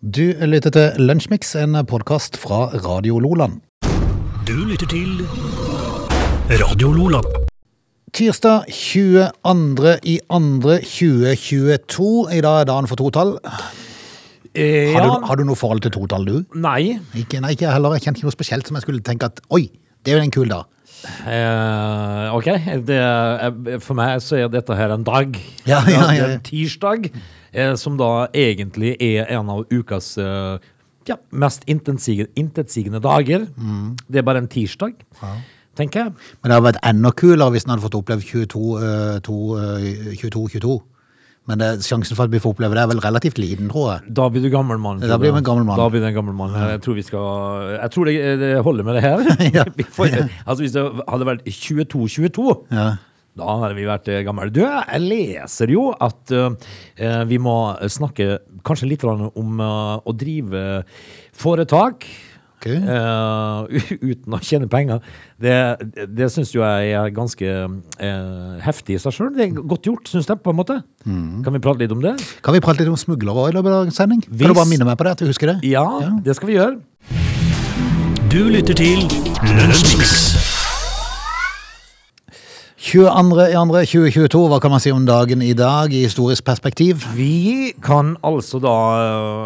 Du lytter til Lunsjmix, en podkast fra Radio Loland. Du lytter til Radio Loland. Tirsdag 22. i andre 2022. I dag er dagen for totall. Eh, Har, ja, du, har du noe forhold til totall, du? Nei. Ikke, nei, ikke heller. Jeg kjente ikke noe spesielt som jeg skulle tenke at oi, det er jo en kul dag. Eh, ok. Det, for meg så er dette her en dag. Ja, ja, ja, Det er en tirsdag, som da egentlig er en av ukas eh, ja, mest intetsigende dager. Mm. Det er bare en tirsdag, tenker jeg. Men det hadde vært enda kulere hvis en hadde fått oppleve 22, eh, eh, 22-22. Men det, sjansen for at vi får oppleve det er vel relativt liten, tror jeg. Da blir du gammel mann. Da blir du en gammel mann. Da blir du en gammel mann. Jeg tror vi skal Jeg tror det, det holder med det her. Ja. Vi får, altså Hvis det hadde vært 22-22 Ja. Da har vi vært eh, gamle. Du, jeg leser jo at uh, vi må snakke kanskje litt om uh, å drive foretak. Okay. Uh, uten å tjene penger. Det, det syns jo jeg er ganske heftig i seg sjøl. Det er godt gjort, syns jeg, på en måte. Mm. Kan vi prate litt om det? Kan vi prate litt om smuglere i løpet av dagens sending? Kan du bare minne meg på det, at du husker det? Ja, det skal vi gjøre. Du lytter til Lunsjmix. 22. 2022, hva kan man si om dagen i dag i historisk perspektiv? Vi kan altså da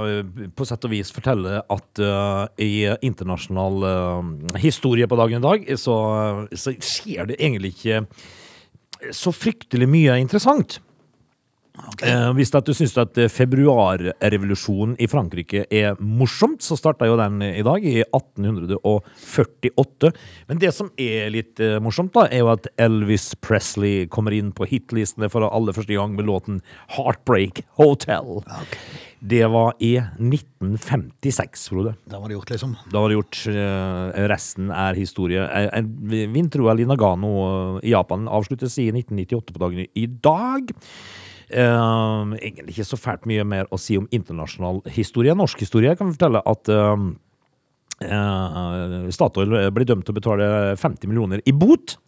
eh, på sett og vis fortelle at uh, i internasjonal uh, historie på dagen i dag, så, så skjer det egentlig ikke så fryktelig mye interessant. Eh, hvis at du syns at eh, februarrevolusjonen i Frankrike er morsomt, så starta jo den i dag, i 1848. Men det som er litt eh, morsomt, da, er jo at Elvis Presley kommer inn på hitlistene for aller første gang med låten 'Heartbreak Hotel'. Det var i 1956, Frode. Da var det gjort, liksom. Da var det gjort. eh, resten er historie. Eh, eh, Vinter-OL i Nagano eh, i Japan avsluttes i 1998 på dagen i dag. Eh, egentlig ikke så fælt mye mer å si om internasjonal historie. Norsk historie kan vi fortelle at uh, uh, Statoil ble dømt til å betale 50 millioner i bot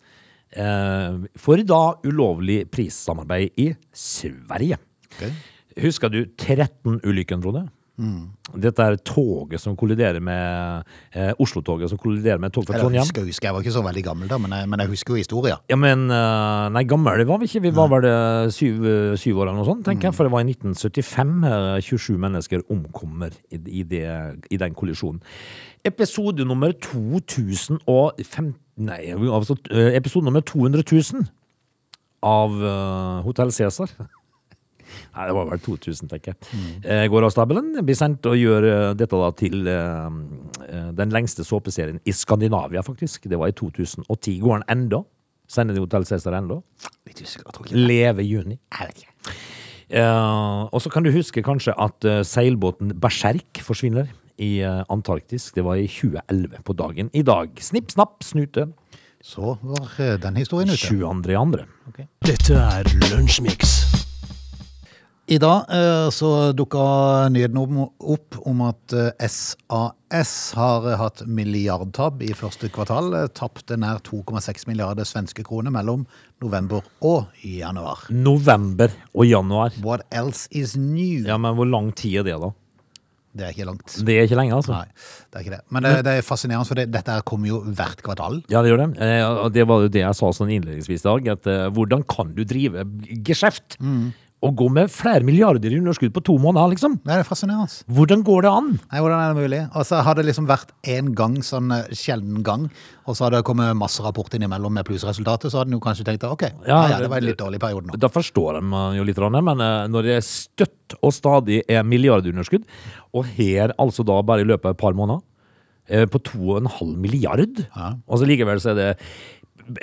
eh, for da ulovlig prissamarbeid i Sverige. Okay. Husker du 13-ulykken, Frode? Dette er toget som kolliderer med eh, Oslo-toget som kolliderer med tog fra Trondheim. husker, husker, jeg var ikke så veldig gammel da, men jeg, men jeg husker jo historien. Ja, men uh, Nei, gammel var vi ikke. Vi var vel eh, syv, eh, syv år eller noe sånt, tenker jeg. For det var i 1975. eh, 27 mennesker omkommer i, i, det, i den kollisjonen. Episode nummer 2005 Nei, altså eh, episode nummer 200 000 av uh, Hotell Cæsar. Nei, det var vel 2000, tenker jeg. Eh, går av stabelen. Blir sendt og gjør dette da til eh, eh, den lengste såpeserien i Skandinavia, faktisk. Det var i 2010. Går den enda? Sender de Hotell Cæsar ikke. Leve juni. Jeg vet ikke. Eh, og så kan du huske kanskje at seilbåten Berserk forsvinner i Antarktis. Det var i 2011 på dagen i dag. Snipp, snapp, snute. Så var den historien ute. 22.2. Okay. Dette er Lunsjmix. I dag eh, så dukka nyheten opp om at eh, SAS har eh, hatt milliardtap i første kvartal. Eh, Tapte nær 2,6 milliarder svenske kroner mellom november og januar. November og januar. What else is new? Ja, men hvor lang tid er det, da? Det er ikke langt. Det er ikke lenge, altså. Nei, det er ikke det. Men det, det er fascinerende, for det, dette kommer jo hvert kvartal. Ja, det gjør det. Eh, det var jo det jeg sa sånn innledningsvis i dag. At eh, hvordan kan du drive geskjeft og gå med flere milliarder i underskudd på to måneder, liksom? Det er fascinerende. Hvordan går det an? Nei, hvordan er det mulig? Og så har det liksom vært en gang, sånn eh, sjelden gang, og så har det kommet masse rapporter innimellom med plussresultatet, så hadde en jo kanskje tenkt ok, ja, Ja, ja, det var en litt dårlig periode nå. Da forstår de jo litt, men eh, når det er støtt og stadig er milliardunderskudd, og her altså da bare i løpet av et par måneder, eh, på 2,5 milliard, og så likevel så er det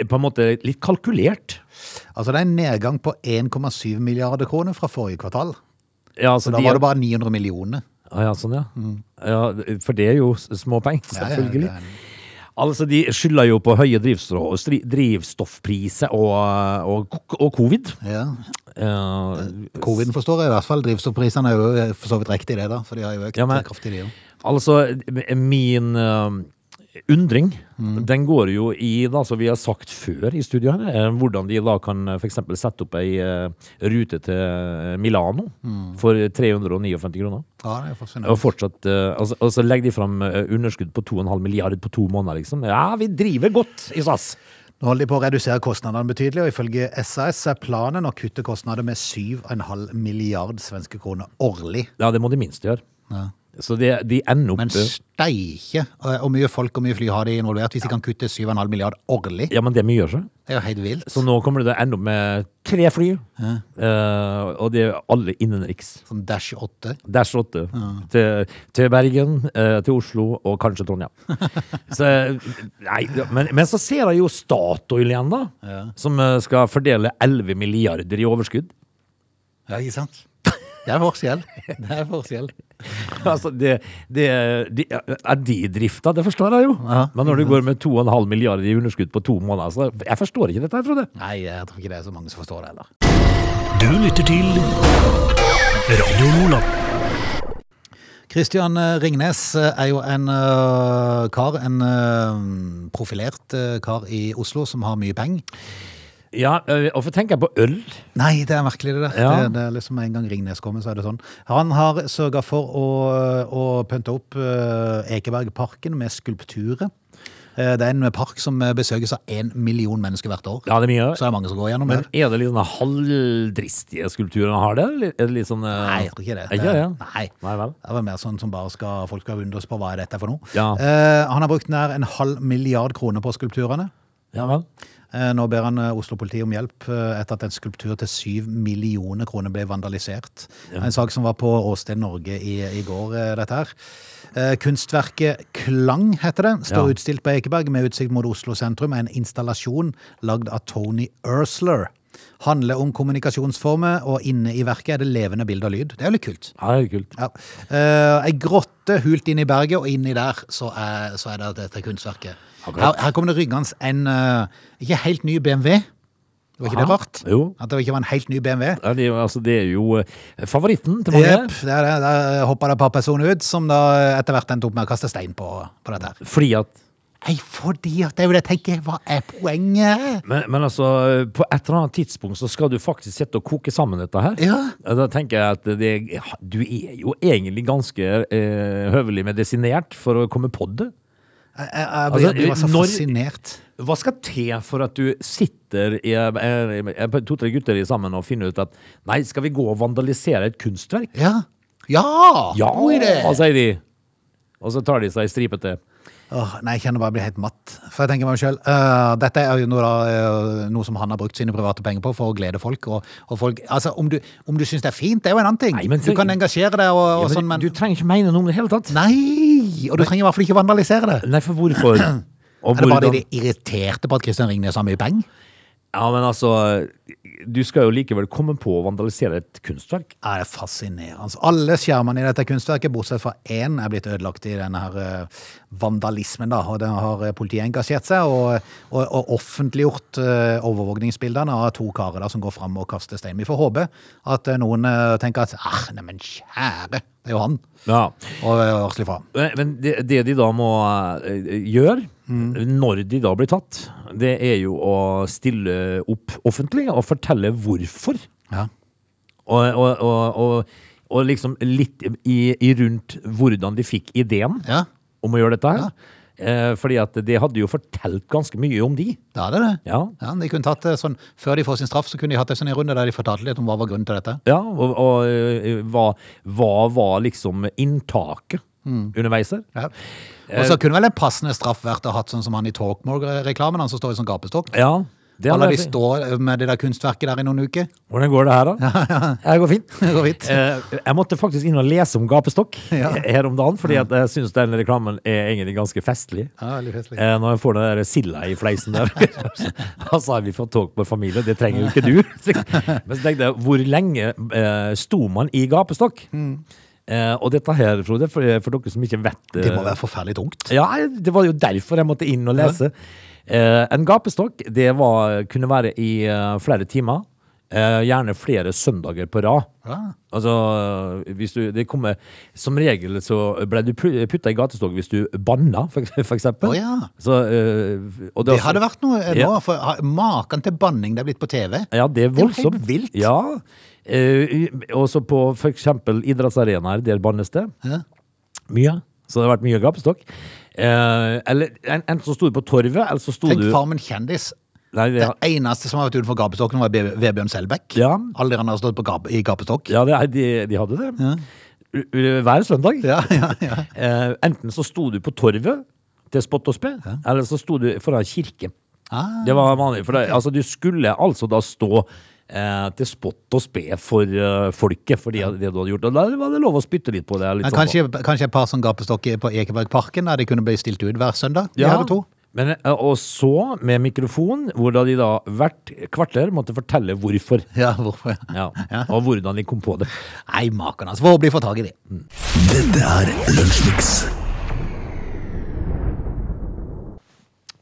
på en måte litt kalkulert. Altså det er en nedgang på 1,7 milliarder kroner fra forrige kvartal. Ja, altså, Så da de- var det bare 900 millioner. Ah, ja, sånn, ja. ja. For det er jo småpenger, selvfølgelig. Ja, ja, Altså, De skylder jo på høye drivstoffpriser og, og, og covid. Ja. Uh, Coviden forstår jeg i hvert fall. Drivstoffprisene er jo for så vidt riktig det da, for de har jo økt Ja, men- kraftig de jo. altså, min, eh, undring, den går jo i, da, som vi har sagt før i studio her, eh, hvordan de da kan f.eks. for eksempel sette opp ei eh, rute til Milano Milano for 359 kroner. Ja, det er Og fortsatt, eh, altså, og så legger de fram eh, underskudd på 2,5 milliarder på to måneder, liksom. Ja, vi driver godt i SAS! Nå holder de på å redusere kostnadene betydelig, og ifølge SAS er planen å kutte kostnader med 7,5 milliard svenske kroner årlig. Ja, det må de minst gjøre. Så de, de ender opp Men steike og mye folk og mye fly har de involvert hvis de kan kutte 7,5 milliard årlig. Ja, men det er mye, altså. Det er jo helt vilt. Så nå kommer det til å ende opp med tre fly, eh, og de er alle innenriks. Sånn Dash 8. Dash 8 til, til Bergen, uh, til Oslo og kanskje Trondheim. så, nei, men, men så ser jeg jo Statoil igjen, da. Som eh, skal fordele 11 milliarder i overskudd. Ja, ikke sant? Det er forskjell. Det er forskjell. altså, det, det, de, er de drifta? Det forstår jeg jo. Ja. Men når du går med 2,5 milliarder i underskudd på to måneder, så jeg forstår ikke dette, Frode. Nei, jeg tror ikke det er så mange som forstår det heller. Du lytter til Radio Nordland. Christian eh, Ringnes eh, er jo en eh, kar, en profilert kar i Oslo som har mye penger. Ja, Hvorfor tenker jeg på øl. Nei, det er merkelig det der. Ja. Det, det er liksom En gang Ringnes kommer, så er det sånn. Han har sørga for å, å pynte opp eh, Ekebergparken med skulpturer. Eh, det er en park som besøkes av én million mennesker hvert år. Ja, det er mye. Så er det mange som går gjennom Men der. er det litt sånne halvdristige skulpturer han har der? Er det litt sånn øh, Nei, jeg tror ikke det. Er ikke det? Nei. Nei vel. Det er mer sånn som bare skal, folk skal undres på hva er dette for noe. Ja. Uh, han har brukt nær en halv milliard kroner på skulpturene. Ja vel. Eh, Nå ber han eh, Oslo-politiet om hjelp eh, etter at en skulptur til syv millioner kroner ble vandalisert. En sak som var på Åsted Norge i, i går, dette her. Kunstverket Klang heter det. Står Ja. utstilt på Ekeberg med utsikt mot Oslo sentrum. En installasjon lagd av Tony Ursler. Handler om kommunikasjonsformer, og inne i verket er det levende bilde og lyd. Det er jo litt kult. Ja, det er kult. Ja. Uh, ei grotte hult inn i berget, og inni der så er, så er det dette kunstverket. Her, her kommer det ryggende en uh, ikke helt ny BMW. Var ikke det Aha. rart? Jo. At det ikke var en helt ny BMW? Ja, det, altså, det er jo uh, favoritten til mange. Jepp, det er det. Der hoppa det et par personer ut, som da etter hvert endte opp med å kaste stein på, på dette. Fordi at Nei, fordi at det er jo det jeg tenker. Hva er poenget? men, men altså, på et eller annet tidspunkt så skal du faktisk sitte og koke sammen dette her. Ja. Da tenker jeg at det, du er jo egentlig ganske eh, høvelig medisinert for å komme på det. Jeg, jeg, jeg, Altså, jeg blir så når- fascinert. Hva skal til for at du sitter i, eh, eh, to-tre gutter i sammen og finner ut at nei, skal vi gå og vandalisere et kunstverk? Ja! Ja! Ja, hva sier de? Og så tar de seg stripete. Åh, nei, jeg kjenner bare jeg blir helt matt. For jeg tenker meg selv, Dette er jo noe, da, uh, noe som han har brukt sine private penger på for å glede folk. Og, og folk altså, Om du, om du syns det er fint, det er jo en annen ting. Nei, men du kan engasjere deg og, og Ja, men sånn, men Du trenger ikke mene noe om det i hele tatt. Nei! Og du trenger i hvert fall ikke vandalisere det. Nei, for hvorfor? Er det bare det de de irriterte på at Kristian Ringnes har mye penger? Ja, men altså Du skal jo likevel komme på å vandalisere et kunstverk. Ja, det er fascinerende. Alle skjermene i dette kunstverket, bortsett fra én, er blitt ødelagt i denne her eh, vandalismen. da, og Det har eh, politiet engasjert seg og, og, og offentliggjort eh, overvåkningsbildene av to karer da, som går fram og kaster stein. Vi får håpe at noen tenker at ah, neimen kjære, det er jo han. Ja. Og varsler fra. Men det, det de da må gjøre, gjøre, når de da blir tatt, det er jo å stille opp offentlig og fortelle hvorfor. Ja. Og, og, og, og, liksom litt i, i rundt hvordan de fikk ideen ja, om å gjøre dette her. Eh, fordi at de hadde jo fortalt ganske mye om de. Det hadde det. Ja. Ja, de kunne tatt det sånn, Før de får sin straff, så kunne de hatt en sånn runde der de fortalte litt om hva var grunnen til dette. Ja, og, og eh, hva, hva var liksom inntaket underveis her? Ja. Og så kunne vel en passende straff vært å ha hatt sånn som han i Talkmore-reklamen, han som står i sånn gapestokk. Ja, det Han de står med det der kunstverket der i noen uker. Hvordan går det her, da? Det går fint. Det går fint. Eh, jeg måtte faktisk inn og lese om gapestokk Ja. her om dagen, fordi jeg syns den reklamen er egentlig ganske festlig. Ja, veldig festlig. Eh, når jeg får den der silda i fleisen der. altså, har vi fått talk på familie, det trenger jo ikke du. Men så tenkte jeg, hvor lenge eh, sto man i gapestokk? Eh, og dette her, Frode, for, for dere som ikke vet Det må eh, være forferdelig tungt. ja, det var jo derfor jeg måtte inn og lese. Eh, en gapestokk det var, kunne være i eh, flere timer. Eh, gjerne flere søndager på rad. Ja. Altså, hvis du, det kommer, Som regel så ble du putta i gatestokk hvis du banna, for, for eksempel. Å ja. Så, det, Det hadde vært noe eh, nå, for maken til banning det er blitt på TV. Ja, det er Det er helt vilt. Ja. Uh, også på eksempel idrettsarenaer, der bannes det. Ja. Mye. Så det har vært mye gapestokk. Eh, eller en- enten så sto du på torvet, eller så sto Tenk du Farmen kjendis. Nei, det, Det eneste som har vært utenfor gapestokken, var Be- Vebjørn Selbekk. Ja. Alle andre har stått på gap, i gapestokk. ja, det, er- de, de hadde det. U- u- Hver søndag. Ja, ja, ja. Eh, enten så sto du på torvet til spott og spe, eller så sto du foran kirke. Ah, Det var vanlig. For det, altså, du skulle altså da stå eh, til spott og spe for uh, folket for det, det du hadde gjort. Og da var det lov å spytte litt på det. Litt sånn. kanskje, kanskje et par sånn gapestokker på Ekebergparken, der de kunne bli stilt ut hver søndag? De Ja. Men, eh, og så med mikrofon, hvor da de da hvert kvarter måtte fortelle hvorfor. Ja, hvorfor? Ja, Og hvordan de kom på det. Nei, maken altså. Får de får tak i det. Dette er Lunsjmix.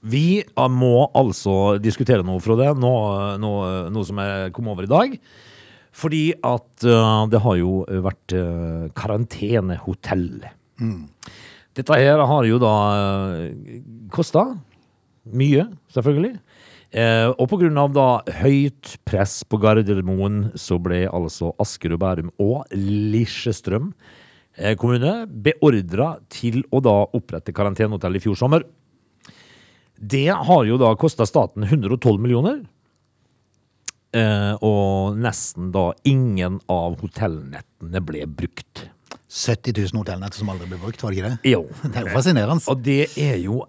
Vi eh, må altså diskutere noe, Frode. Noe, noe, noe som jeg kom over i dag. Fordi at uh, det har jo vært uh, karantenehotell. Dette her har jo da uh, kosta mye, selvfølgelig. Eh, og av da høyt press på Gardermoen, så ble altså Asker og Bærum og Lisjestrøm eh, kommune beordra til å da opprette karantenehotell i fjor sommer. Det har jo da kosta staten 112 millioner. Eh, og nesten da ingen av hotellnettene ble brukt. 70 000 hotellnett som aldri ble brukt, var det ikke det? Jo. Det er jo fascinerende. Og det er jo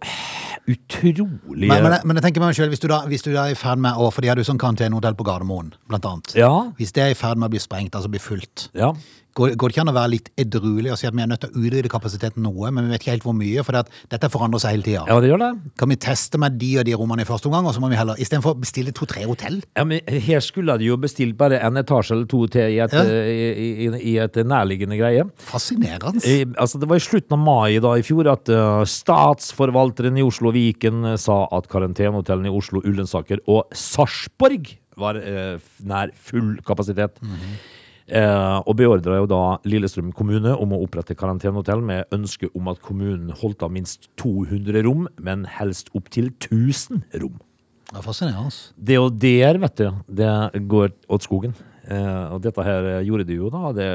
utrolig Men, men, men jeg tenker meg selv, hvis du da, hvis du da er i ferd med å For de hadde jo sånn karantenehotell på Gardermoen, blant annet. Ja. Hvis det er i ferd med å bli sprengt, altså bli fullt, Ja. Går, går det ikke an å være litt edruelig og si at vi er nødt til å utvide kapasiteten noe, men vi vet ikke helt hvor mye, for dette forandrer seg hele tida. ja, det gjør det. Kan vi teste med de og de rommene i første omgang, og så må vi heller istedenfor bestille to-tre hotell? Ja, men her skulle de jo bestilt bare en etasje eller to til i et, Ja. i, i, i et nærliggende greie. Fascinerende. I, altså det var i slutten av mai da i fjor at uh, statsforvalteren i Oslo og Viken eh, sa at karantenehotellene i Oslo, Ullensaker og Sarpsborg var uh, nær full kapasitet. Eh, og beordra jo da Lillestrøm kommune om å opprette karantenehotell med ønske om at kommunen holdt av minst 200 rom, men helst opptil 1000 rom. Det er fascinerende. Det og der, vet du, det går åt skogen. Eh, og dette her eh, gjorde de jo da. Det,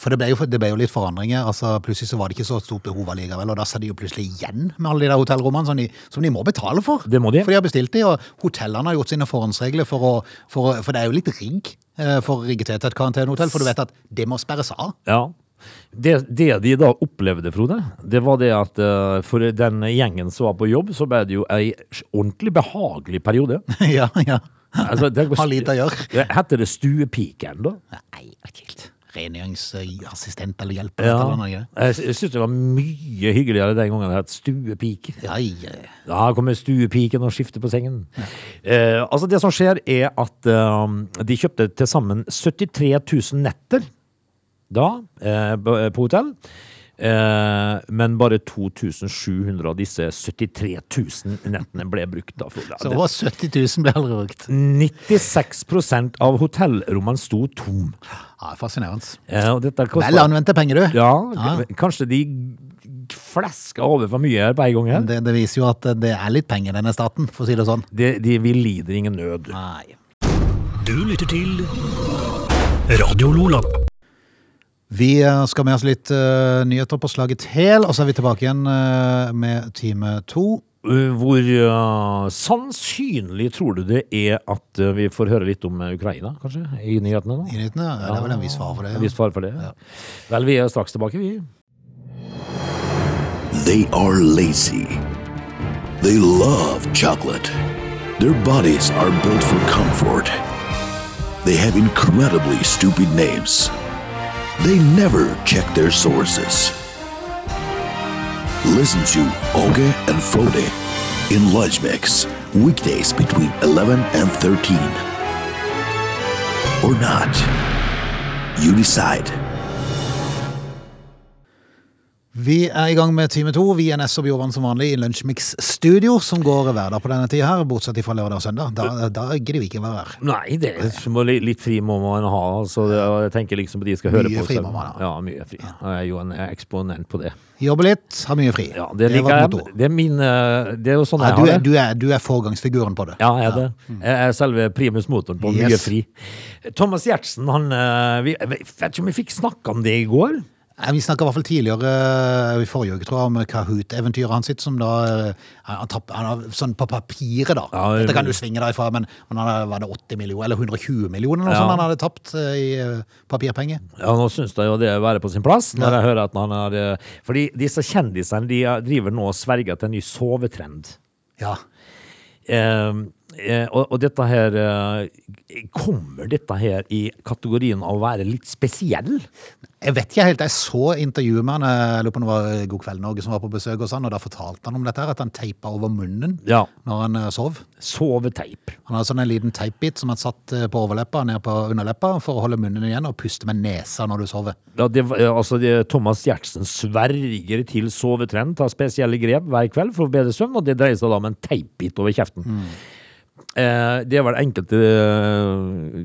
For det ble, jo, det ble jo litt forandringer. altså Plutselig så var det ikke så stort behov allikevel, og da sa de jo plutselig igjen med alle de der hotellrommene som de, som de må betale for. Det må de. For de har bestilt de, og hotellene har gjort sine forhåndsregler for å For, for det er jo litt rigg eh, for å rigge til et karantenehotell, for du vet at det må sperres av. Ja. Det, det de da opplevde, Frode, det var det at uh, for den gjengen som var på jobb, så ble det jo ei ordentlig behagelig periode. ja, ja. Altså, det, Har lite å gjøre. Heter det stuepike da? Nei, ikke helt. Rengjøringsassistent eller hjelper. Ja. Eller noe. Jeg, jeg syns det var mye hyggeligere den gangen det het stuepike. Ja, ja. Da kommer stuepiken og skifter på sengen. Eh, altså Det som skjer, er at eh, de kjøpte til sammen 73 000 netter da eh, på på hotell. Eh, men bare 2700 av disse 73 000 nettene ble brukt. da, Frode. Så over 70 000 ble aldri brukt. 96% av hotellrommene sto tom. Ja, Fascinerende. Eh, Vel anvendte penger, du. Ja, Ja. kanskje de fleska over for mye her på en gang her. Det, det viser jo at det er litt penger i denne staten, for å si det sånn. De, de, vi lider ingen nød. Nei. Du lytter til Radio Lola. Vi eh, skal med oss litt uh, nyheter på slaget hæl, og så er vi tilbake igjen uh, med time to. Uh, Hvor uh, sannsynlig tror du det er at uh, vi får høre litt om Ukraina, kanskje, i nyhetene da? I nyhetene. Ja, det er vel en viss fare for det. Ja. En viss fare for det. Ja. Vel, vi er straks tilbake, vi. They are lazy. They love chocolate. Their bodies are built for comfort. They have incredibly stupid names. They never check their sources. Listen to Oge and Frode in Lunch Mix, weekdays between 11 and 13. Or not. You decide. Vi er i gang med time to. Vi er Ness og Bjorvann som vanlig i Lunsjmix studio, som går hver dag på denne tida her, bortsett fra lørdag og søndag. Da, da gidder vi ikke være her. Nei, det må, li- litt fri må man ha. Så det, jeg tenker liksom på de skal høre Mye på. fri så- må man ha. Ja, mye fri. Jeg er jo en eksponent på det. Jobbe litt, ha mye fri. Ja, det liker jeg. Det er min eh, Det er jo sånn Ja, jeg har er, det. du, er, du er forgangsfiguren på det. Ja, jeg er det. Jeg er selve primusmotoren på mye fri. Thomas Gjertsen, han eh, vi, Jeg vet ikke om vi fikk snakka om det i går? Vi snakka i hvert fall tidligere eh, i forrige uke tror jeg, om Kahoot-eventyret hans som da eh, han, tapp, han har sånn på papiret, da. Ja, Dette kan du svinge derifra, men, men han hadde, var det 80 millioner, eller 120 millioner, noe Ja. sånt han hadde tapt eh, i eh, papirpenger. Ja, nå syns jeg jo det være på sin plass, når jeg hører at han har eh, Fordi disse kjendisene de eh, driver nå og sverger til en ny sovetrend. Ja. Eh, eh, og, og dette her eh, Kommer dette her i kategorien av å være litt spesiell? Jeg vet ikke helt, jeg så intervjuet med han, eh, jeg lurer på det var God kveld Norge som var på besøk hos han, og da fortalte han om dette her, at han teipa over munnen Ja. når han sov. Soveteip. Han hadde sånn en liten teipbit som han satt på overleppa, ned på underleppa, for å holde munnen igjen og puste med nesa når du sover. Ja, det, altså, det, Thomas Gjertsen sverger til sovetrend, tar spesielle grep hver kveld for bedre søvn, og det dreier seg da om en teipbit over kjeften. Eh, det er vel enkelte eh,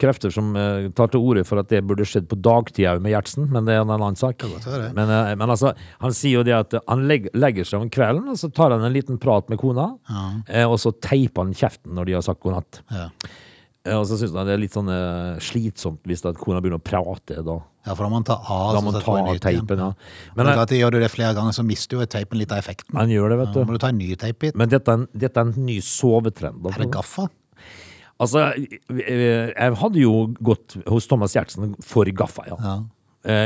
krefter som eh, tar til orde for at det burde skjedd på dagtid òg med Gjertsen, men det er en annen sak. Men, eh, men altså, han sier jo det at han legger, seg om kvelden, og så tar han en liten prat med kona, eh, og så teiper han kjeften når de har sagt god natt. Ja. Eh, og så syns han det er litt sånn eh, slitsomt hvis at kona begynner å prate da. Ja, for da må man ta av. Da må man ta nytt teipen, ja. Men Men det eh, klart, Gjør du det flere ganger, så mister jo teipen litt av effekten. han gjør det, vet du. Ja, må du ta en ny teipbit. Men dette er en, dette er en ny sovetrend. da. Er det gaffa? Altså, eh, jeg hadde jo gått hos Thomas Gjertsen for gaffa, ja. ja.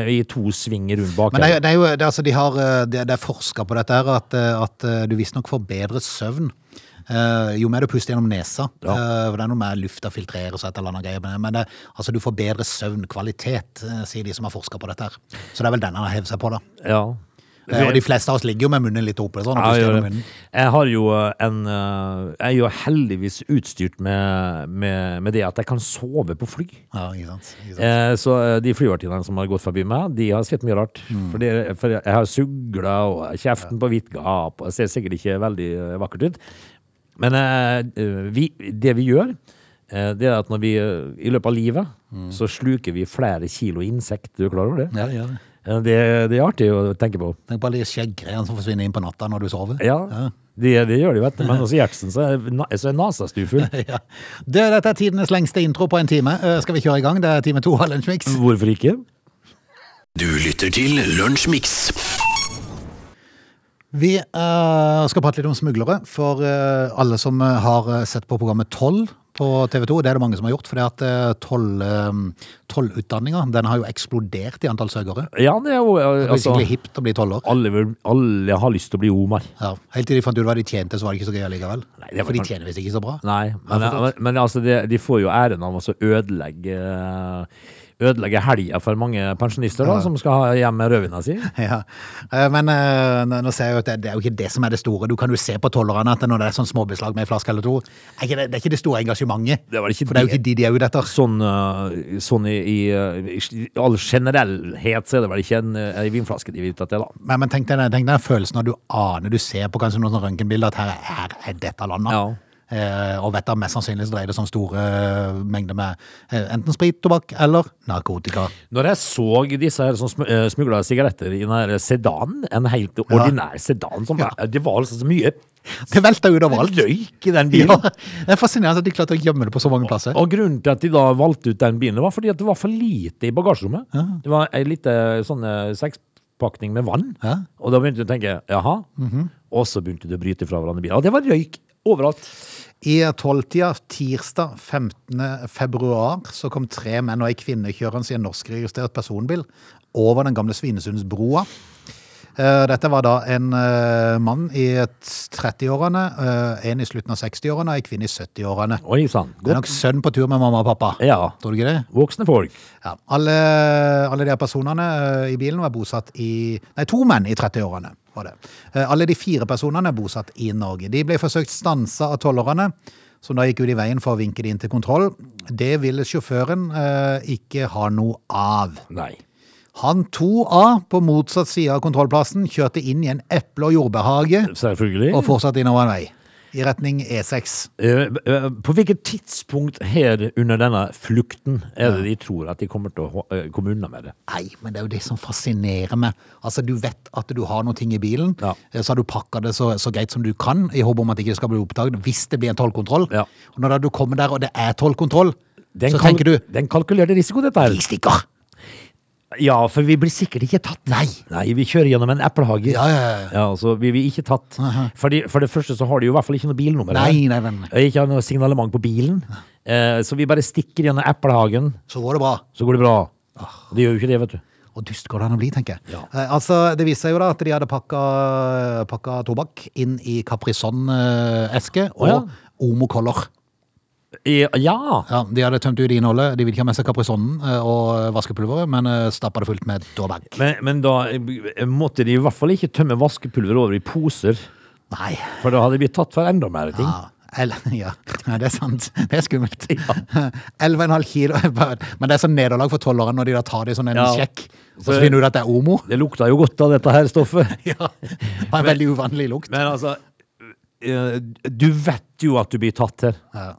I to svinger rundt bak. Men det er, det er jo, det, er altså, de har, eh, det, det er forska på dette her, at, eh, at eh, du visstnok får bedre søvn. Eh, jo mer du puster gjennom nesa. eh, for det er noe med lufta filtrerer og et eller annet greier. Men, men det, altså, du får bedre søvnkvalitet, eh, sier de som har forska på dette her. Så det er vel den han har hevet seg på, da. Ja. Og de fleste av oss ligger jo med munnen litt oppe. Sånn, Ja, jeg, munnen. jeg har jo en Jeg er jo heldigvis utstyrt med, med, med det at jeg kan sove på fly. Ja, ikke sant? Ikke sant? Eh, så de flyvertinnene som har gått forbi meg, de har sett mye rart. Mm. For, det, for jeg har sugla og kjeften på vidt gap, og ser sikkert ikke veldig vakkert ut. Men eh, vi, det vi gjør, eh, det er at når vi eh, i løpet av livet, Mm. så sluker vi flere kilo insekt. Du er klar over det? Ja, det gjør det. Det, det er artig å tenke på. Tenk på alle de skjeggreiene som forsvinner inn på natta når du sover. Ja, Det, det gjør de, vet du. Men hos Gjertsen så er, så er nasa stufull. Ja. Det, dette er tidenes lengste intro på en time. Skal vi kjøre i gang? Det er time to av Lunsjmix. Hvorfor ikke? Du lytter til Lunsjmix. Vi eh, skal prate litt om smuglere. For eh, alle som eh, har sett på programmet Toll på TV 2, det er det mange som har gjort. For det at tollutdanninga den har jo eksplodert i antall søkere. Ja, det er jo altså, Det blir hipt å bli toller. alle, vil- alle har lyst til å bli Omar. Ja. Helt til de fant ut hva de tjente, så var det ikke så gøy allikevel. Nei, det For de tjener visst ikke så bra. Nei, men, men, men altså, de, de får jo æren av å ødelegge ødelegge Ødelegge helga for mange pensjonister da, som skal ha hjem med rødvina si. Ja, Eh, Men eh, nå ser jeg jo at det, det er jo ikke det som er det store. Du kan jo se på tollerne at når det er sånn småbeslag med en flaske eller to, er det, det er ikke det store engasjementet. Det For det er jo ikke de de er ute etter. Sånn, eh, sånn i, i, i all generellhet så er det vel ikke en, en vinflaske de vil ut etter, da. Men, men tenk deg den- følelsen når du aner, du ser på kanskje noen røntgenbilder at her er, her er dette landet. Ja. Eh, og vet du, mest sannsynlig så dreier det seg om store eh, mengder med eh, enten sprit, tobakk eller narkotika. Når jeg så disse her som smugla sigaretter i den her sedanen, en helt ordinær sedan, som, Ja. det var altså så mye Det velter ut overalt. røyk i den Ja, bilen. det er fascinerende at de klarte å gjemme det på så mange plasser. Og grunnen til at de da valgte ut den bilen, var fordi at det var for lite i bagasjerommet. Det var ei lita sånn sekspakning med vann. Ja. Og da begynte du å tenke jaha. Og så begynte du å bryte fra hverandre biler. Og det var røyk overalt. I tolvtida tirsdag 15. februar så kom tre menn og ei kvinne kjørende i en norskregistrert personbil over den gamle Svinesundsbroa. Eh, Dette var da en eh, mann i 30-årene, eh, en i slutten av 60-årene og ei kvinne i 70-årene. Oi sann. Det er nok sønn på tur med mamma og pappa. Ja. Tror du ikke det? Voksne folk. Ja. Alle, alle de personene i bilen var bosatt i Nei, to menn i 30-årene var det. Eh, Alle de fire personene er bosatt i Norge. De ble forsøkt stansa av tollerne, som da gikk ut i veien for å vinke de inn til kontroll. Det ville sjåføren eh, ikke ha noe av. Nei. Han 2A på motsatt side av kontrollplassen kjørte inn i en eple- og jordbærhage Selvfølgelig. og fortsatte innover en vei. I retning E E6. Eh, eh, På hvilket tidspunkt her under denne flukten er det de tror at de kommer til å eh, komme unna med det? Nei, men det er jo det som fascinerer meg. Altså, Du vet at du har noe i bilen, Ja. så har du pakka det så, så greit som du kan, i håp om at det ikke skal bli oppdaget hvis det blir en tollkontroll. Ja. Og når du kommer der og det er tollkontroll, så tenker du Den kalkulerte risiko, dette her. De stikker! Ja, for vi blir sikkert ikke tatt. Nei. Nei, vi kjører gjennom en eplehage. Ja, ja, ja. Ja, så vi blir ikke tatt. Fordi, for det første så har de jo i hvert fall ikke noe bilnummer. Nei, nei, nei, nei. Ikke noe signalement på bilen. Eh, så vi bare stikker gjennom eplehagen, Så går det bra. så går det bra. Det gjør jo ikke det, vet du. Og dyst går det an å bli, tenker jeg. Ja. Eh, altså, Det viste seg jo da at de hadde pakka, pakka tobakk inn i Caprison-eske og Å, ja. Omo Color. Ja. Ja, De hadde tømt urinholdet. De ville ikke ha med seg Caprisonnen eh, og vaskepulveret, men eh, stappa det fullt med tobakk. Men, men da eh, måtte de i hvert fall ikke tømme vaskepulver over i poser, Nei. for da hadde de blitt tatt for enda mer ting. Ja, eller, ja. ja, det er sant. Det er skummelt. 11,5 kilo. Men det er sånn nederlag for tolleren når de da tar det i sånn en Ja. sjekk, og så finner du ut at det er Omo. Det lukta jo godt av dette her stoffet. Ja, det var en veldig uvanlig lukt. Men altså, du vet jo at du blir tatt her. Ja.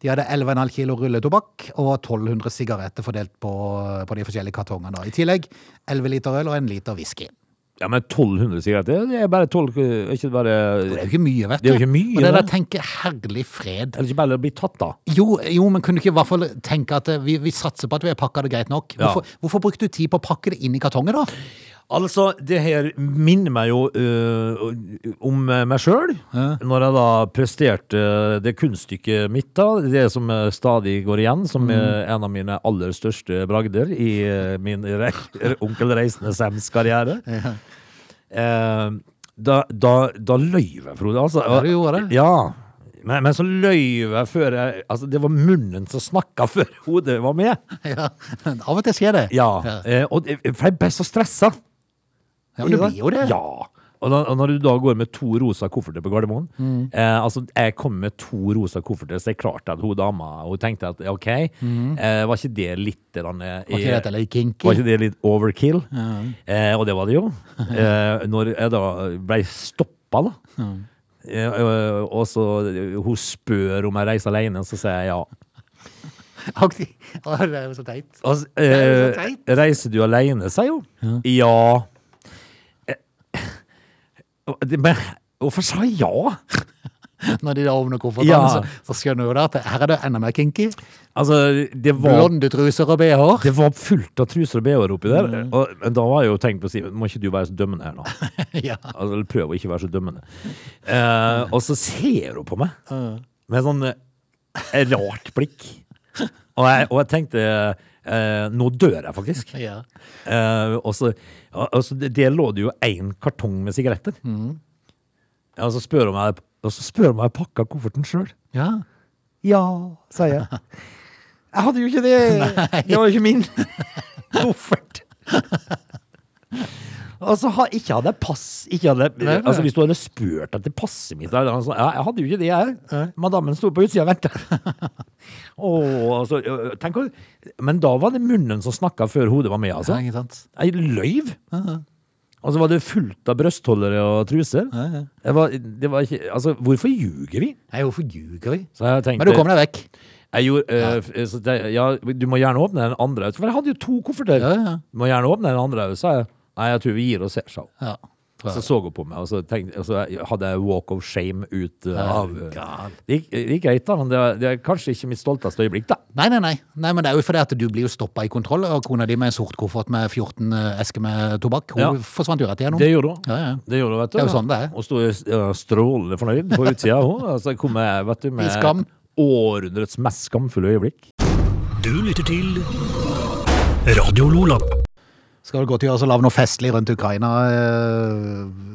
De hadde 11,5 kilo rulletobakk og 1200 sigaretter fordelt på, på de forskjellige kartongene. I tillegg 11 liter øl og en liter whisky. Ja, men 1200 sigaretter, det er bare 12 er ikke bare Det er jo ikke mye, vet du. Det er jo ikke mye, Og det der det. tenker herlig fred. Eller ikke bare å bli tatt, da. Jo, jo, men kunne du ikke i hvert fall tenke at eh, vi, vi satser på at vi har pakka det greit nok? Ja. Hvorfor, hvorfor brukte du tid på å pakke det inn i kartongen, da? Altså, det her minner meg jo uh, om meg sjøl. Når jeg da presterte det kunststykket mitt, da, det som øh, stadig går igjen som er en av mine aller største bragder i øh, min re Onkel Reisende Sams karriere. Eh, da, da, da løy jeg, Frode. Altså, Ja, du gjorde det. Ja. Men, men så løy jeg før jeg Altså, det var munnen som snakka før hodet var med. Ja, Av og til skjer det. Ja. Eh, og, for jeg ble så stressa. Ja, men det blir jo det. Ja. Og, da, og når du da går med to rosa kofferter på Gardermoen Mm. eh, Altså, jeg kom med to rosa kofferter, så det er klart at hun dama Hun tenkte at OK, eh, var ikke det litt eh, Mm. Var ikke det, litt kinky? Var ikke det litt overkill? Eh, og det var det jo. Eh, når jeg da ble stoppa, da. ja. eh, og så hun spør om jeg reiser alene, så sier jeg ja. Det er jo så teit. Altså, eh, teit. reiser du alene, sier hun. Ja. Eh, det- Men hvorfor sa jeg ja? Når de da åpner koffertene, Ja. så, så skjønner du at her er det enda mer kinky. Altså, det var, Blonde truser og bh-er. det var fullt av truser og bh-er oppi der. Mm. Og, da var jeg jo tenkt på å si Må ikke du være så dømmende her nå? ja. Altså, prøv å ikke være så dømmende. Eh, og så ser hun på meg med sånn eh, rart blikk. Og jeg, og jeg tenkte eh, Nå dør jeg faktisk. ja. Eh, og så, ja, altså, det, det lå det jo én kartong med sigaretter. Mm. og så spør hun meg Og så spør om jeg pakka kofferten sjøl. ja. Ja, sa jeg. Jeg hadde jo ikke det. Det var jo ikke min koffert. Altså, ha, ikke hadde jeg pass ikke hadde, Nei, nei. altså Hvis du hadde spurt etter passet mitt han sagt, ja, Jeg hadde jo ikke det, jeg. Madammen sto på utsida og venta. altså, tenk Men da var det munnen som snakka før hodet var med, altså. ja, ikke sant? Jeg løyv. Og så var det fullt av brøstholdere og truser. Det var, det var ikke, altså, hvorfor ljuger vi? Nei, hvorfor ljuger vi? Så jeg tenkte, Men du kom deg vekk. gjorde, øh, så det, ja, du må gjerne åpne den andre. For jeg hadde jo to kofferter. Ja, ja. Du må gjerne åpne den andre, sa jeg. Nei, jeg tror vi gir oss her, sa hun. Ja. Så så hun på meg, og så, tenkte, og så hadde jeg walk of shame ut uh, av uh, Det gikk, det gikk greit, da, men det, er- det er kanskje ikke mitt stolteste øyeblikk, da. Nei, nei, nei. nei, men det er jo fordi at du blir jo stoppa i kontroll, og kona di med en sort koffert med 14 esker med tobakk, hun Ja. forsvant jo rett igjennom. Det gjorde hun. Ja, ja. Det gjorde hun, vet du. Det er jo sånn det er. Hun sto ja, strålende fornøyd på utsida, hun. Altså, kom jeg, vet du, med I skam. århundrets mest skamfulle øyeblikk. Du lytter til Radio Lola. Skal det gå til å lage noe festlig rundt Ukraina?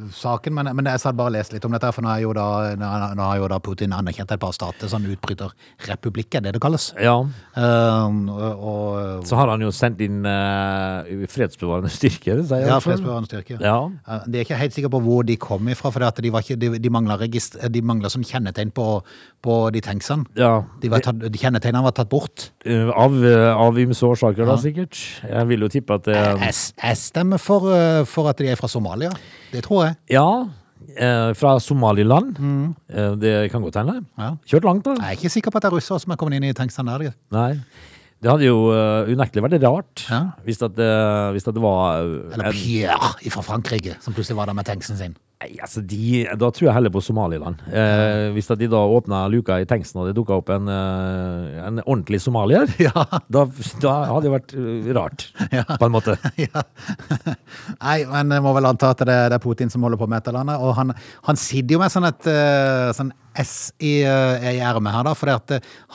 Eh, saken, men, men jeg satt bare og leste litt om dette, for nå, har jo da, nå, nå har jo da Putin anerkjent et par stater, som utbryterrepublikk, er det det kalles. Ja, Um, og, så har han jo sendt inn uh, fredsbevarende styrker, sier ja, fredsbevarende styrker. Ja. Uh, De er ikke helt sikre på hvor de kom ifra, for de, var ikke, de, de mangla sånn kjennetegn på, på de tanksene. ja. De, var tatt, de kjennetegnene var tatt bort. Uh, Av, eh, av ymse årsaker, da, sikkert. Jeg vil jo tippe at det Jeg, jeg stemmer for, for at de er fra Somalia. Det tror jeg. Ja, eh, fra Somaliland. Eh, det kan godt hende. Ja. Kjørt langt, da. Jeg er ikke sikker på at det er russere som er kommet inn i tanksene der. Nei. Det hadde jo uh, unektelig vært rart Ja. hvis, at, det- hvis at det var uh, Eller en, Pierre fra Frankrike, som plutselig var der med tanksen sin. Nei, altså de, Da tror jeg heller på Somaliland. Eh, hvis de da åpna luka i tanksen og det dukka opp en, eh, en ordentlig somalier, Ja. da, da hadde det vært rart, rart, på en måte. ja. Nei, men jeg må vel anta at det, er Putin som holder på med et eller annet. Og han, han sitter jo med sånn et eh, sånn S i, eh, i ermet her, da. For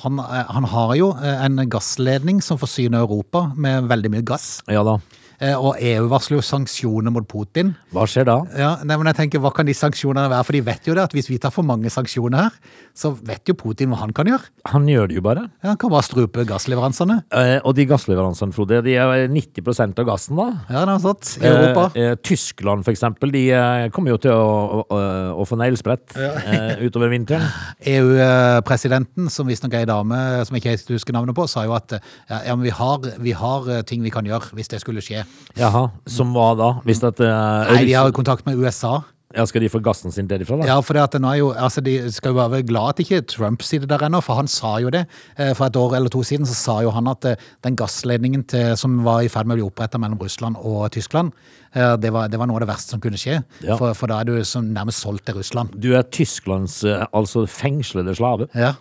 han, eh, han har jo eh, en gassledning som forsyner Europa med veldig mye gass. Ja da. Eh, Og EU varsler jo sanksjoner mot Putin. Hva skjer da? Ja, nei, men jeg tenker, Hva kan de sanksjonene være? For de vet jo det at hvis vi tar for mange sanksjoner her, så vet jo Putin hva han kan gjøre. Han gjør det jo bare. Ja, han kan bare strupe gassleveransene. Eh, og de gassleveransene, Frode, de er 90% av gassen, da. Ja, det har sant. i Europa. Eh, eh, Tyskland, for eksempel, de eh, kommer jo til å, å, å få neglesprett ja. utover vinteren. EU-presidenten, som visstnok er ei dame som jeg ikke husker navnet på, sa jo at eh, ja, vi har, vi har eh, ting vi kan gjøre hvis det skulle skje. Jaha, som hva da? Hvis at uh, Nei, de har jo kontakt med USA. ja, Skal de få gassen sin derifra, da? Ja, for det at nå er jo, altså De skal jo være glad at ikke Trump sitter der ennå, for han sa jo det. Eh, For et år eller to siden så sa jo han at eh, den gassledningen til, som var i ferd med å bli oppretta mellom Russland og Tyskland, eh, det var, det var noe av det verste som kunne skje. Ja. For, for da er du som nærmest solgt til Russland. Du er Tysklands altså fengslede slave. Ja.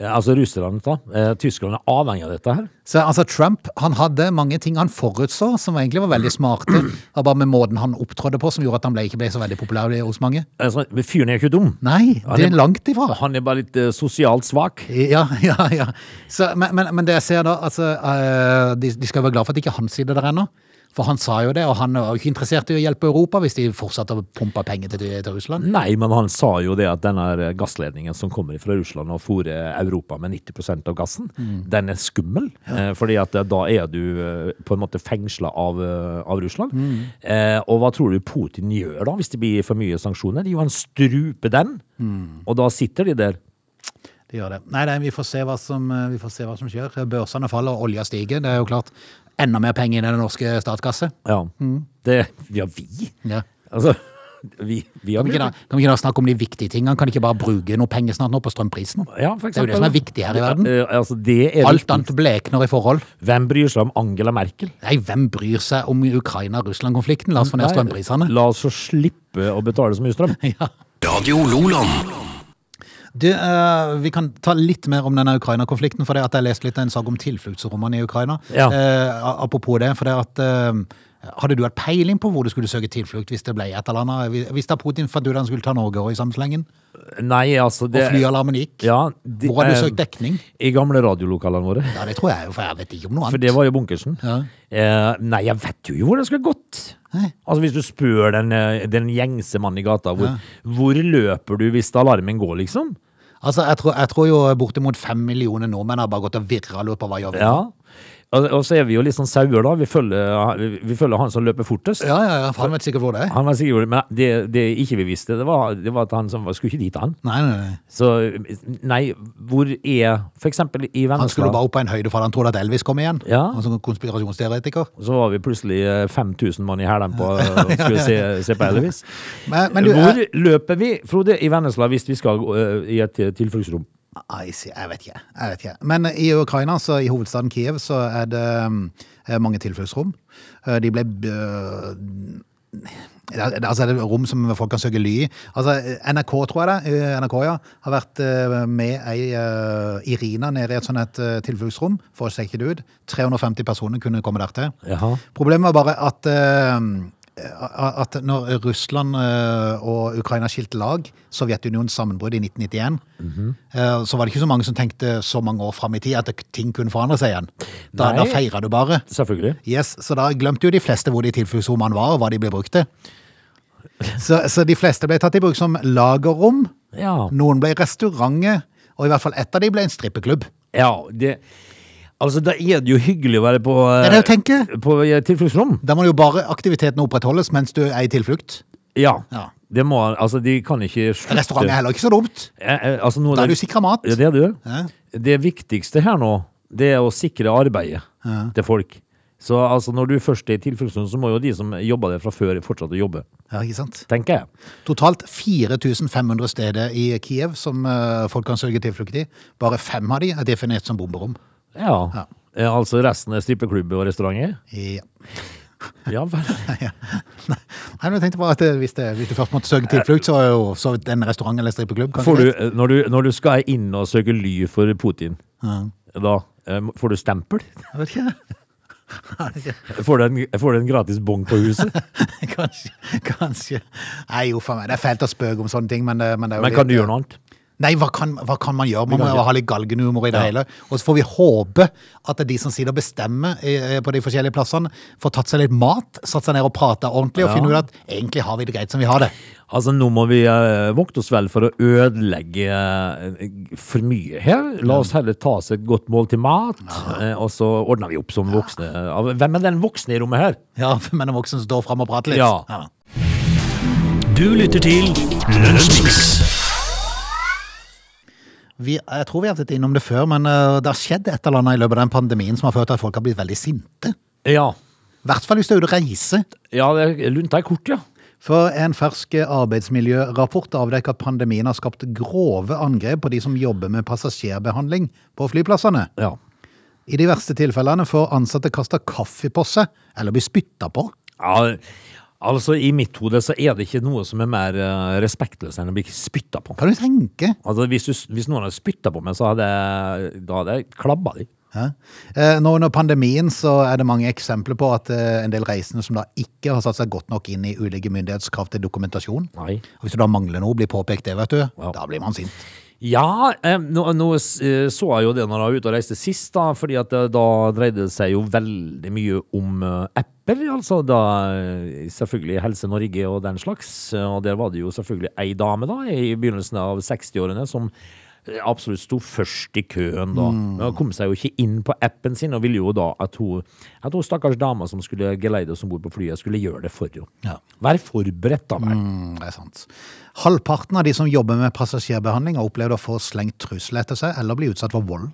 Eh, Altså Russland, da. Eh, Tyskland er avhengig av dette her. Så altså Trump han hadde mange ting han forutså som egentlig var veldig smarte. Det var bare med måten han opptrådde på som gjorde at han ble, ikke ble så veldig populær hos mange. Altså, men fyren er jo ikke dum. Nei, det er- er langt ifra. Han er bare litt uh, sosialt svak. Ja, ja, ja. Så, men, men, men det jeg ser da, altså, uh, de, de skal være glad for at ikke han sitter der ennå. For han sa jo det, og han var jo ikke interessert i å hjelpe Europa hvis de fortsatte å pumpe penger til, til Russland. Nei, men han sa jo det at denne gassledningen som kommer fra Russland og fôrer Europa med 90% av gassen, den er skummel. Ja. fordi at eh, da er du eh, på en måte fengsla av, eh, av Russland. Eh, og hva tror du Putin gjør da, hvis det blir for mye sanksjoner? Jo, han struper den, og da sitter de der. De gjør det. Nei, nei vi, får se hva som, eh, vi får se hva som skjer. Børsene faller, olja stiger. Det er jo klart enda mer penger inn i den norske statskasse. Ja, det, ja vi. Ja. Altså, vi, vi har Kan vi, ikke da, kan vi ikke da snakke om de viktige tingene? Kan de ikke bare bruke noe penger snart nå på strømprisen? Ja, for Det er jo det som er viktig her i verden. Ja, eh, altså, det er Alt viktig. annet blekner i forhold. Hvem bryr seg om Angela Merkel? Nei, hvem bryr seg om Ukraina-Russland-konflikten? La oss få ned strømprisene. La oss så slippe å betale så mye strøm. Ja. Radio Loland. Du, uh, vi kan ta litt mer om denne Ukraina-konflikten, for det at jeg leste litt en sak om tilfluktsrommene i Ukraina. Ja. Uh, apropos det, for det at uh, hadde du hatt peiling på hvor du skulle søke tilflukt hvis det ble et eller annet? Hvis da Putin fant ut han skulle ta Norge òg i samme slengen, Nei, altså det, og flyalarmen gikk, Ja, de- hvor hadde du søkt dekning? I gamle radiolokalene våre. Ja, det tror jeg jo, for jeg vet ikke om noe annet. For det var jo bunkersen. Ja. Eh, nei, jeg vet jo hvor det skulle gått. Nei. Altså Hvis du spør den, den gjengse mannen i gata, hvor, hvor løper du hvis alarmen går, liksom? Altså, jeg tror, jeg tror jo bortimot fem millioner nordmenn har bare gått og virra og lurt på hva gjør vi nå? Ja. Og, så er vi jo litt sånn sauer, da. Vi følger, vi, følger han som løper fortest. Ja, ja, ja, for han vet sikkert hvor det er. Han var sikkert, Men det, det ikke vi visste, det var, det var at han som skulle ikke dit, han. Nei, nei, nei. Så nei, hvor er For eksempel i Han skulle Vennesla bare opp på en høyde for han trodde at Elvis kom igjen. Ja. Han som konspirasjonsteoretiker. Så var vi plutselig eh, 5000 mann i hælen på å skulle se, se på Elvis. Men, men du, Hvor løper vi, Frode, i Vennesla hvis vi skal uh, i et eh, tilfluktsrom? Si- jeg vet ikke. Jeg vet ikke. Men i Ukraina, så i hovedstaden Kiev, så er det eh, mange tilfluktsrom. Eh, De ble Altså, det er, altså det rom som folk kan søke ly i. Altså, NRK, tror jeg det, eh, NRK ja, har vært eh, med ei eh, Irina nede i et sånt et eh, tilfluktsrom for å sjekke det ut. 350 personer kunne komme der til. Jaha. Problemet var bare at, eh, at når Russland eh, og Ukraina skilte lag, Sovjetunionens sammenbrudd i 1991, eh, så var det ikke så mange som tenkte så mange år fram i tid at ting kunne forandre seg igjen. Da, Nei. da feira du bare. Selvfølgelig. Yes, så da glemte jo de fleste hvor de tilfluktsrommene var, og hva de ble brukt til. Så, så de fleste ble tatt i bruk som lagerrom. Ja. Noen ble restauranter, og i hvert fall ett av de ble en strippeklubb. ja det, altså, da er det jo hyggelig å være på, Det er det jeg tenker. på eh, tilfluktsrom. Da må jo bare aktiviteten opprettholdes mens du er i tilflukt. Ja. Ja. Det må, altså, de kan ikke slutte. Restaurant er heller ikke så dumt. Eh, eh, altså, Da er det- du sikra mat. Ja, det er du. Ja. Det viktigste her nå, det er å sikre arbeidet til folk. Så altså, når du først er i tilfluktsrom, så må jo de som jobber der fra før, fortsette å jobbe. Ja, ikke sant? Tenker jeg. Totalt 4500 steder i Kiev som eh, folk kan søke tilflukt i. Bare fem av de er definert som bomberom. Ja. Ja. Eh, Altså resten er strippeklubber og restauranter? Ja. Ja vel. Nei, men jeg tenkte bare at eh, hvis, det, hvis du først måtte søke tilflukt, så er jo så en restaurant eller strippeklubb. Får du, når, du, når du skal inn og søke ly for Putin, da eh, får du stempel? Jeg vet ikke. Får du en, får du en gratis bong på huset? kanskje. Kanskje. Nei, jo, for meg. Det er fælt å spøke om sånne ting, men, det, men det Men kan du gjøre noe annet? Nei, hva kan, hva kan man gjøre? Man må jo ha litt galgenhumor i det Ja. hele. Og så får vi håpe at er de som sitter og bestemmer eh, på de forskjellige plassene, får tatt seg litt mat, satt seg ned og prata ordentlig, og Ja. finne ut at egentlig har vi det greit som vi har det. Altså, nå må vi eh, vokte oss vel for å ødelegge eh, for mye her. La oss heller ta oss et godt mål til mat, eh, og så ordner vi opp som voksne. Ja, Hvem er den voksne i rommet her? Ja, men den voksne som står fram og prater litt. Ja. Du lytter til Lunsjmix. Vi, jeg tror vi har vært innom det før, men eh, det har skjedd et eller annet i løpet av den pandemien som har ført til at folk har blitt veldig sinte. Ja, I hvert fall hvis du er ute og reiser. ja det- lunta er kort, ja. For en fersk arbeidsmiljørapport avdekker at pandemien har skapt grove angrep på de som jobber med passasjerbehandling på flyplassene. ja. I de verste tilfellene får ansatte kasta kaffe på seg, eller bli spytta på. Ja, altså I mitt hode så er det ikke noe som er mer eh, respektløst enn å bli spytta på. Kan du tenke? Altså Hvis, du, hvis noen hadde spytta på meg, så hadde jeg, da hadde jeg klabba de. Ja. Eh, Nå under pandemien så er det mange eksempler på at eh, en del reisende som da ikke har satt seg godt nok inn i ulike myndighetskrav til dokumentasjon. Nei. Og Hvis du da mangler noe, blir påpekt det, vet du, da blir man sint. Ja, eh, nå, nå eh, så jeg jo det når jeg var ute og reiste sist, da, fordi at da dreide det seg jo veldig mye om eh, apper. Altså da eh, selvfølgelig Helse Norge og den slags. eh, Og der var det jo selvfølgelig ei dame da, i begynnelsen av 60-årene som eh, absolutt sto først i køen da. Men Hun kom seg jo ikke inn på appen sin, og ville jo da at hun, at hun stakkars dama som skulle geleide oss om bord på flyet, skulle gjøre det for henne. Ja. Vær forberedt, da vel. Mm, det er sant. Halvparten av de som jobber med passasjerbehandling har opplevd å få slengt trusler etter seg eller bli utsatt for vold.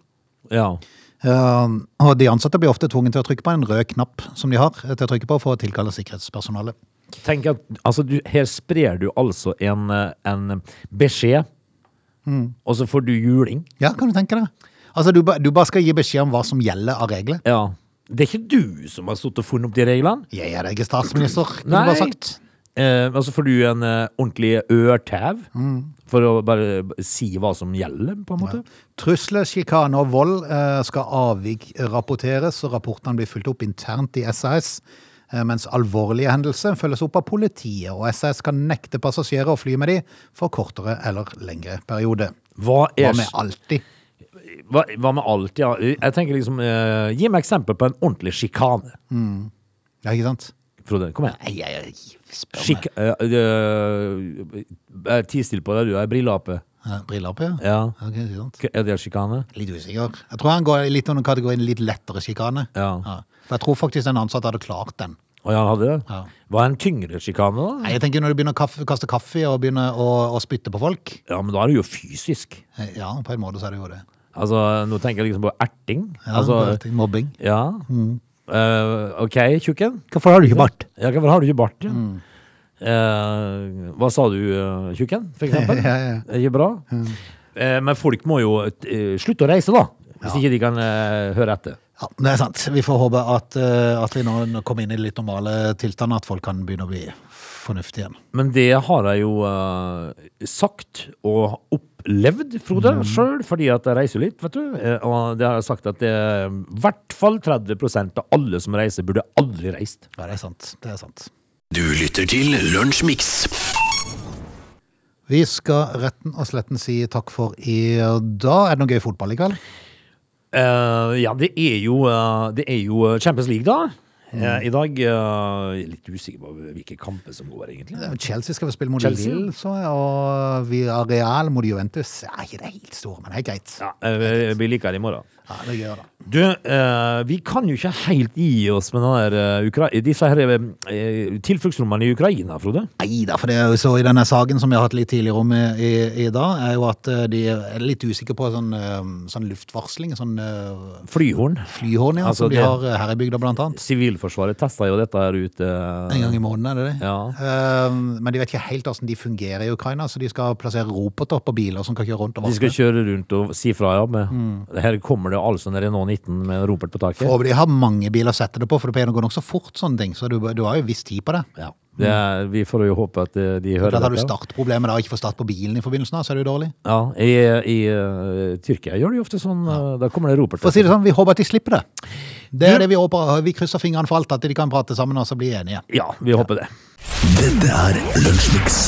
Ja. Uh, og de ansatte blir ofte tvunget til å trykke på en rød knapp som de har til å trykke på for å tilkalle sikkerhetspersonale. Tenk at, altså du, Her sprer du altså en, eh, en beskjed, og så får du juling. Ja, kan du tenke deg? Altså, du, ba- du bare skal gi beskjed om hva som gjelder av regler. Ja. Det er ikke du som har stått og funnet opp de reglene. Jeg er ikke statsminister, kunne du Nei. bare sagt. Eh, og så får du en eh, ordentlig ørtæv for å bare si hva som gjelder, på en måte. Trusler, sjikane og vold eh, skal avvikrapporteres, og rapportene blir fulgt opp internt i SAS. Eh, Mens alvorlige hendelser følges opp av politiet, og SS kan nekte passasjerer å fly med de for kortere eller lengre periode. Hva Hva er med alltid? hva, hva med alt, ja. Jeg tenker liksom uh, Gi meg eksempel på en ordentlig sjikane. Ja, ikke sant? Frode, kom igjen. Nei, jeg, jeg spør meg. Uh, uh, Ti stille på deg, du er brilleape. Ja, Briller på, ja. Ja. Ok, ikke sant? Er det sjikane? Litt usikker. Jeg tror han går litt under kategorien litt lettere sjikane. Ja. For jeg tror faktisk den ansatte hadde klart den. Og han hadde det? Ja. Hva er en tyngre sjikane, da? Nei, jeg tenker Når du begynner å kaffe, kaste kaffe og begynner å, å spytte på folk Ja, men da er det jo fysisk. eh, Ja, på en måte så er det jo det. Altså, nå tenker jeg liksom på erting. Ja, altså, det er mobbing. ja. Eh, ok, tjukken. Hvorfor har du ikke bart? Ja, hvorfor har du ikke bart? Ja? Eh, hva sa du, eh, tjukken, for eksempel? Ja, ja. Ikke bra? Eh, men folk må jo eh, slutte å reise, da. Hvis ikke de kan eh, høre etter. Ja, det er sant. Vi får håpe at, eh, at vi nå kommer inn i litt normale tilstander, at folk kan begynne å bli fornuftige igjen. Men det har jeg jo uh, sagt og opplevd, Frode, Mm. sjøl, fordi at jeg reiser litt, vet du. Og det har jeg sagt at det er i hvert fall 30% av alle som reiser, burde aldri reist. Ja, det er sant. Det er sant. Du lytter til Lunsjmix. Vi skal retten og sletten si takk for i dag. Er det noe gøy fotball i kveld? Eh, ja, det er jo, eh, det er jo Champions League, da. Eh, i dag. uh, jeg er litt usikker på hvilke kamper som går, egentlig. Chelsea skal vi spille mot Chelsea? Lille, så, og Real mot Juventus. Ja, ikke det helt store, men helt greit. Ja, vi blir like her i morgen. Ja, det gjør det. Du, uh, vi kan jo ikke helt gi oss med der, eh, Ukra disse her uh, tilfluktsrommene i Ukraina, Frode. Nei da, for det er jo så i denne saken som vi har hatt litt tidligere om i, i, i dag, er jo at eh, de er litt usikre på sånn, eh, sånn luftvarsling, sånn eh, Flyhorn. flyhorn, ja, Altså, som de har eh, her i bygda blant annet. Sivilforsvaret tester jo dette her ute. En gang i måneden, er det det? Ja. Eh, men de vet ikke helt hvordan de fungerer i Ukraina, så de skal plassere roboter på biler som kan kjøre rundt De skal kjøre rundt og si fra, ja. Med, Her kommer det altså en Renault 19 med ropert på taket. For, de har mange biler å sette det på, for det pleier å gå nokså fort, sånne ting. Så du, du har jo viss tid på det. Ja. Det er, vi får jo håpe at eh, de hører dette. har du startproblemer da, ikke får start på bilen i forbindelsen så er det jo dårlig. Ja, I, i uh, Tyrkia gjør de ofte sånn. Ja. Da kommer det ropert. For å si det sånn, vi håper at de slipper det. Det er det vi håper. Vi krysser fingrene for alt, at de kan prate sammen og så bli enige. Ja, vi håper det. Dette er Lunsjmix.